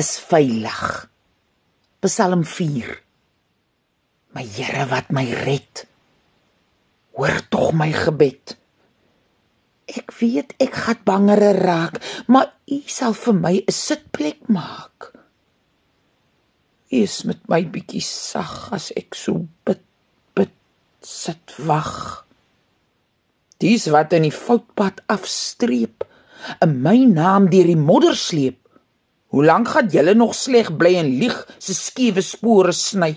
is veilig. Psalm 4. My Here wat my red. Hoor tog my gebed. Ek weet ek gaan bangere raak, maar U sal vir my 'n sitplek maak. Is met my bietjie sag as ek so bid, bid, sit wag. Dis wat in die foutpad afstreep, in my naam deur die modder sleep. Hoe lank gaan julle nog sleg bly en lieg se skewe spore sny?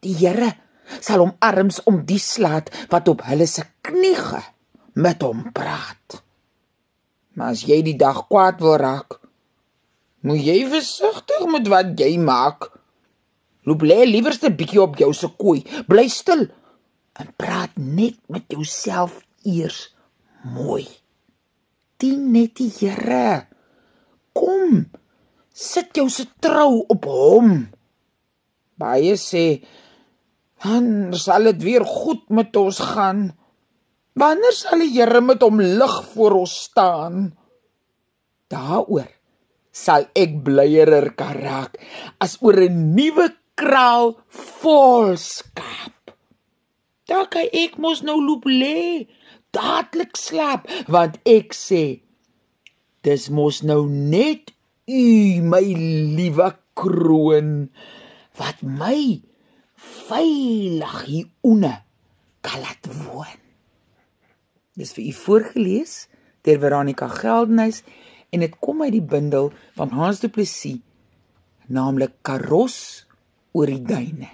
Die Here sal hom arms om die slaat wat op hulle se knieë met hom praat. Maar as jy die dag kwaad wil raak, moet jy versigtig met wat jy maak. Loop lê liewerste bietjie op jou se kooi, bly stil en praat net met jouself eers mooi. Dien net die Here. Kom. Sit jou se trou op hom. Baie sê dan sal dit weer goed met ons gaan. Wanneer sal die Here met hom lig voor ons staan? Daaroor sal ek blyerer kan raak as oor 'n nuwe kraal vol skaap. Daar kan ek mos nou loop lê, dadelik slaap, want ek sê dis mos nou net u my liewe kroon wat my veilig hier onder kan laat woon. Dis vir u voorgeles deur Veronica Geldenhuys en dit kom uit die bundel van Hans Du Plessis naamlik Karos oor die duine.